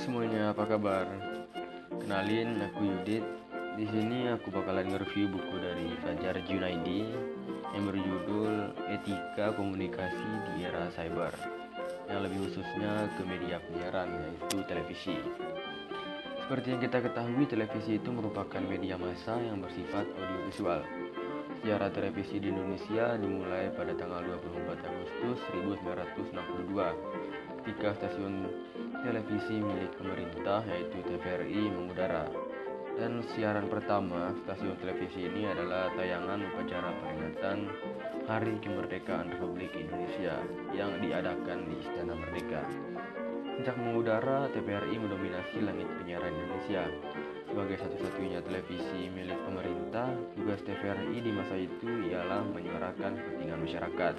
semuanya, apa kabar? Kenalin, aku Yudit. Di sini aku bakalan nge-review buku dari Fajar Junaidi yang berjudul Etika Komunikasi di Era Cyber. Yang lebih khususnya ke media penyiaran yaitu televisi. Seperti yang kita ketahui, televisi itu merupakan media massa yang bersifat audiovisual. Sejarah televisi di Indonesia dimulai pada tanggal 24 Agustus 1962 ketika stasiun televisi milik pemerintah yaitu TVRI mengudara. Dan siaran pertama stasiun televisi ini adalah tayangan upacara peringatan Hari Kemerdekaan Republik Indonesia yang diadakan di Istana Merdeka. Sejak mengudara, TVRI mendominasi langit penyiaran Indonesia. Sebagai satu-satunya televisi milik pemerintah, tugas TVRI di masa itu ialah menyuarakan kepentingan masyarakat.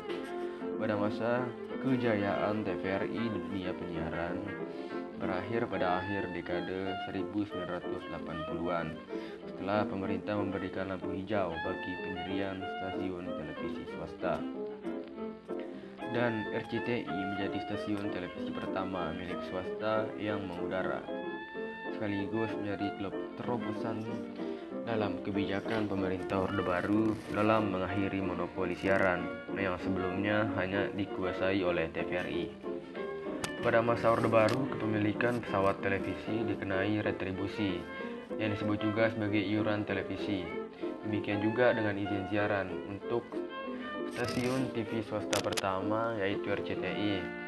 Pada masa kejayaan TVRI di dunia penyiaran berakhir pada akhir dekade 1980-an setelah pemerintah memberikan lampu hijau bagi pendirian stasiun televisi swasta. Dan RCTI menjadi stasiun televisi pertama milik swasta yang mengudara sekaligus menjadi terobosan dalam kebijakan pemerintah Orde Baru dalam mengakhiri monopoli siaran yang sebelumnya hanya dikuasai oleh TVRI. Pada masa Orde Baru, kepemilikan pesawat televisi dikenai retribusi yang disebut juga sebagai iuran televisi. Demikian juga dengan izin siaran untuk stasiun TV swasta pertama yaitu RCTI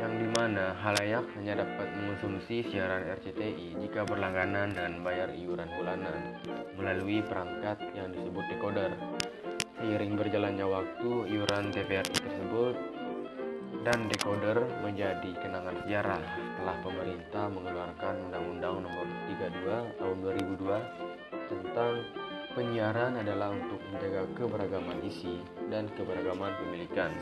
yang di mana halayak hanya dapat mengonsumsi siaran RCTI jika berlangganan dan bayar iuran bulanan melalui perangkat yang disebut decoder. Seiring berjalannya waktu, iuran TVRI tersebut dan decoder menjadi kenangan sejarah setelah pemerintah mengeluarkan Undang-Undang Nomor 32 Tahun 2002 tentang penyiaran adalah untuk menjaga keberagaman isi dan keberagaman pemilikan.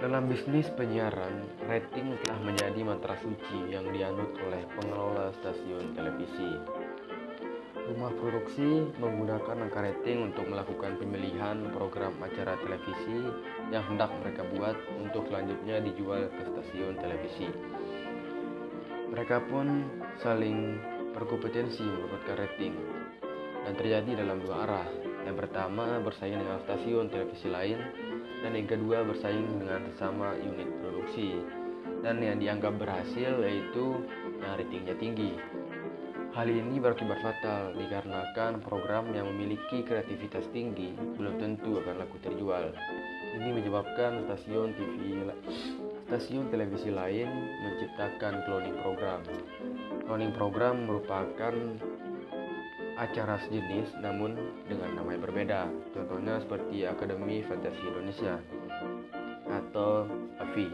Dalam bisnis penyiaran, rating telah menjadi mantra suci yang dianut oleh pengelola stasiun televisi. Rumah produksi menggunakan angka rating untuk melakukan pemilihan program acara televisi yang hendak mereka buat untuk selanjutnya dijual ke stasiun televisi. Mereka pun saling berkompetensi mendapatkan rating dan terjadi dalam dua arah. Yang pertama bersaing dengan stasiun televisi lain dan yang kedua bersaing dengan sesama unit produksi. Dan yang dianggap berhasil yaitu yang ratingnya tinggi. Hal ini berakibat fatal dikarenakan program yang memiliki kreativitas tinggi belum tentu akan laku terjual. Ini menyebabkan stasiun TV stasiun televisi lain menciptakan cloning program. Cloning program merupakan acara sejenis namun dengan nama yang berbeda. Contohnya seperti Akademi Fantasi Indonesia atau AFI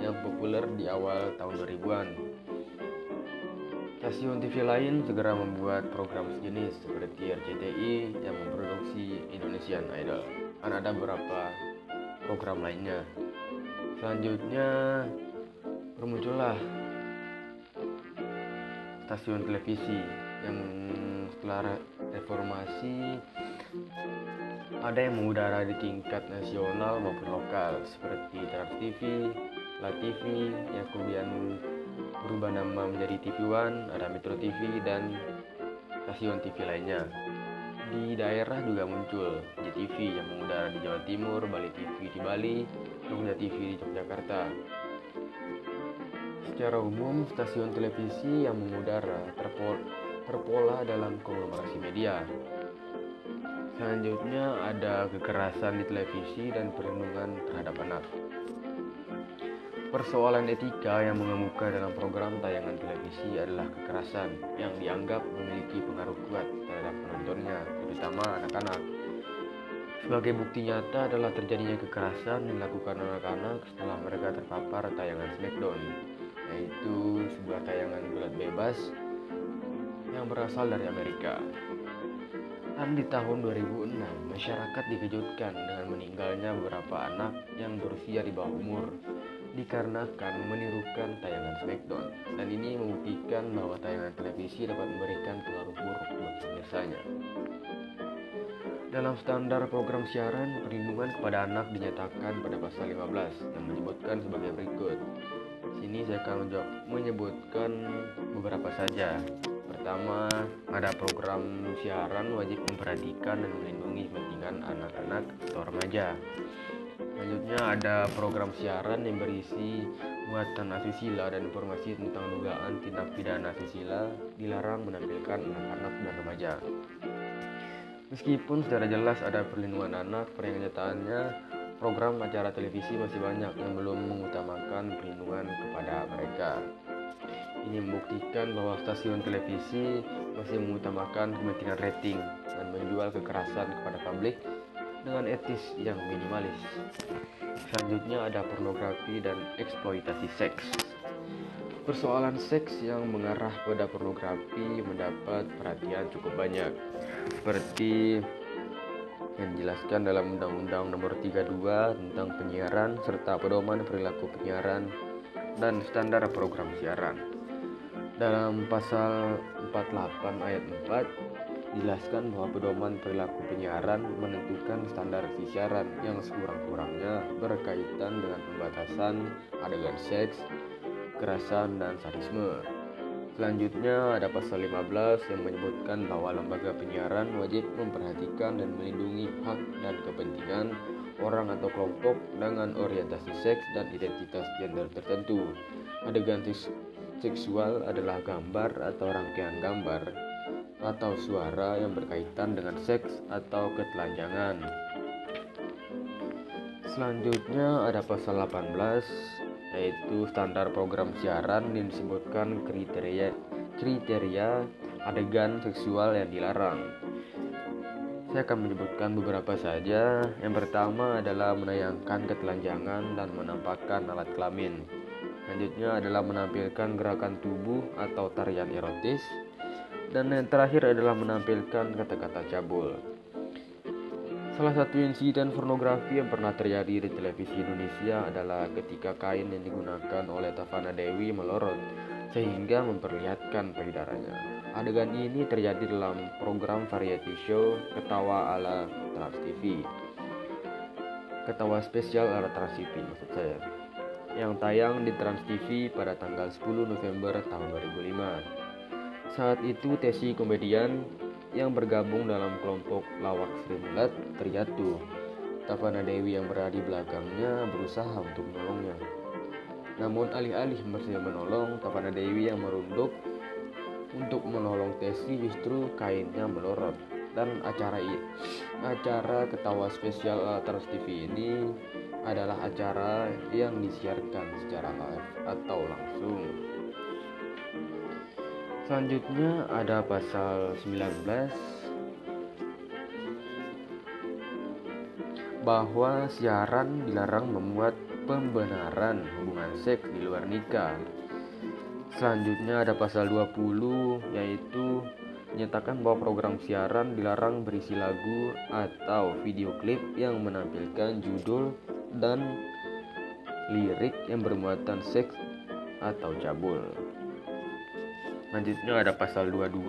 yang populer di awal tahun 2000-an. Stasiun TV lain segera membuat program sejenis seperti RCTI yang memproduksi Indonesian Idol. Dan ada beberapa program lainnya. Selanjutnya bermuncullah stasiun televisi yang setelah reformasi ada yang mengudara di tingkat nasional maupun lokal seperti Trans TV, La TV yang kemudian berubah nama menjadi TV One, ada Metro TV dan stasiun TV lainnya. Di daerah juga muncul JTV yang mengudara di Jawa Timur, Bali TV di Bali, Jogja TV di Yogyakarta. Secara umum, stasiun televisi yang mengudara terpol terpola dalam konglomerasi media. Selanjutnya ada kekerasan di televisi dan perlindungan terhadap anak. Persoalan etika yang mengemuka dalam program tayangan televisi adalah kekerasan yang dianggap memiliki pengaruh kuat terhadap penontonnya, terutama anak-anak. Sebagai bukti nyata adalah terjadinya kekerasan yang dilakukan anak-anak setelah mereka terpapar tayangan Smackdown, yaitu sebuah tayangan gulat bebas yang berasal dari Amerika. Dan di tahun 2006, masyarakat dikejutkan dengan meninggalnya beberapa anak yang berusia di bawah umur dikarenakan menirukan tayangan Smackdown. Dan ini membuktikan bahwa tayangan televisi dapat memberikan pengaruh buruk bagi pemirsanya. Dalam standar program siaran, perlindungan kepada anak dinyatakan pada pasal 15 yang menyebutkan sebagai berikut. sini saya akan menyebutkan beberapa saja. Pertama, ada program siaran wajib memperhatikan dan melindungi kepentingan anak-anak atau remaja. Selanjutnya ada program siaran yang berisi muatan asusila dan informasi tentang dugaan tindak pidana asusila dilarang menampilkan anak-anak dan remaja. Meskipun secara jelas ada perlindungan anak, pada kenyataannya program acara televisi masih banyak yang belum mengutamakan perlindungan kepada mereka. Ini membuktikan bahwa stasiun televisi masih mengutamakan kepentingan rating dan menjual kekerasan kepada publik dengan etis yang minimalis. Selanjutnya ada pornografi dan eksploitasi seks. Persoalan seks yang mengarah pada pornografi mendapat perhatian cukup banyak, seperti yang dijelaskan dalam Undang-Undang Nomor 32 tentang penyiaran serta pedoman perilaku penyiaran dan standar program siaran. Dalam pasal 48 ayat 4 dijelaskan bahwa pedoman perilaku penyiaran menentukan standar siaran yang sekurang-kurangnya berkaitan dengan pembatasan adegan seks, kekerasan dan sadisme. Selanjutnya ada pasal 15 yang menyebutkan bahwa lembaga penyiaran wajib memperhatikan dan melindungi hak dan kepentingan orang atau kelompok dengan orientasi seks dan identitas gender tertentu. Adegan seksual adalah gambar atau rangkaian gambar atau suara yang berkaitan dengan seks atau ketelanjangan. Selanjutnya ada pasal 18 yaitu standar program siaran yang disebutkan kriteria kriteria adegan seksual yang dilarang. Saya akan menyebutkan beberapa saja. Yang pertama adalah menayangkan ketelanjangan dan menampakkan alat kelamin. Selanjutnya adalah menampilkan gerakan tubuh atau tarian erotis. Dan yang terakhir adalah menampilkan kata-kata cabul. Salah satu insiden pornografi yang pernah terjadi di televisi Indonesia adalah ketika kain yang digunakan oleh Tavana Dewi melorot sehingga memperlihatkan payudaranya. Adegan ini terjadi dalam program variety show Ketawa ala Trans TV. Ketawa spesial ala Trans TV maksud saya. Yang tayang di Trans TV pada tanggal 10 November tahun 2005. Saat itu Tesi komedian yang bergabung dalam kelompok lawak Sri Mulat terjatuh. Tavana Dewi yang berada di belakangnya berusaha untuk menolongnya. Namun alih-alih bersih menolong, Tavana Dewi yang merunduk untuk menolong Tesi justru kainnya melorot. Dan acara acara ketawa spesial Trans TV ini adalah acara yang disiarkan secara live atau langsung. Selanjutnya ada pasal 19 bahwa siaran dilarang memuat pembenaran hubungan seks di luar nikah. Selanjutnya ada pasal 20 yaitu menyatakan bahwa program siaran dilarang berisi lagu atau video klip yang menampilkan judul dan lirik yang bermuatan seks atau cabul. Selanjutnya ada pasal 22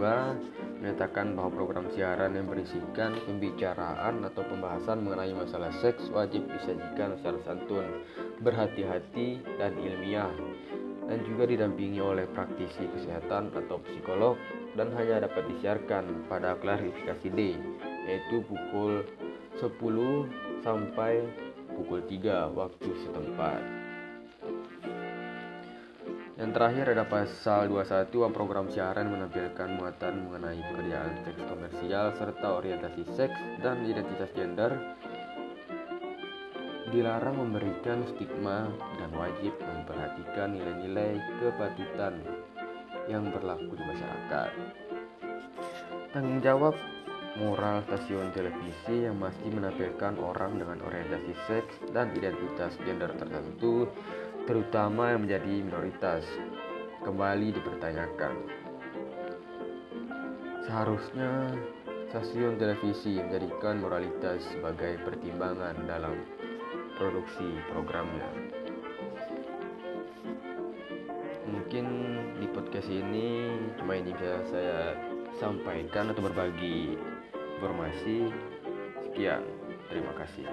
menyatakan bahwa program siaran yang berisikan pembicaraan atau pembahasan mengenai masalah seks wajib disajikan secara santun, berhati-hati dan ilmiah dan juga didampingi oleh praktisi kesehatan atau psikolog dan hanya dapat disiarkan pada klarifikasi D yaitu pukul 10 sampai pukul 3 waktu setempat. Yang terakhir ada pasal 21 program siaran menampilkan muatan mengenai pekerjaan seks komersial serta orientasi seks dan identitas gender dilarang memberikan stigma dan wajib memperhatikan nilai-nilai kepatutan yang berlaku di masyarakat. Tanggung jawab moral stasiun televisi yang masih menampilkan orang dengan orientasi seks dan identitas gender tertentu terutama yang menjadi minoritas, kembali dipertanyakan. Seharusnya stasiun televisi menjadikan moralitas sebagai pertimbangan dalam produksi programnya. Mungkin di podcast ini cuma ini bisa saya sampaikan atau berbagi informasi. Sekian, terima kasih.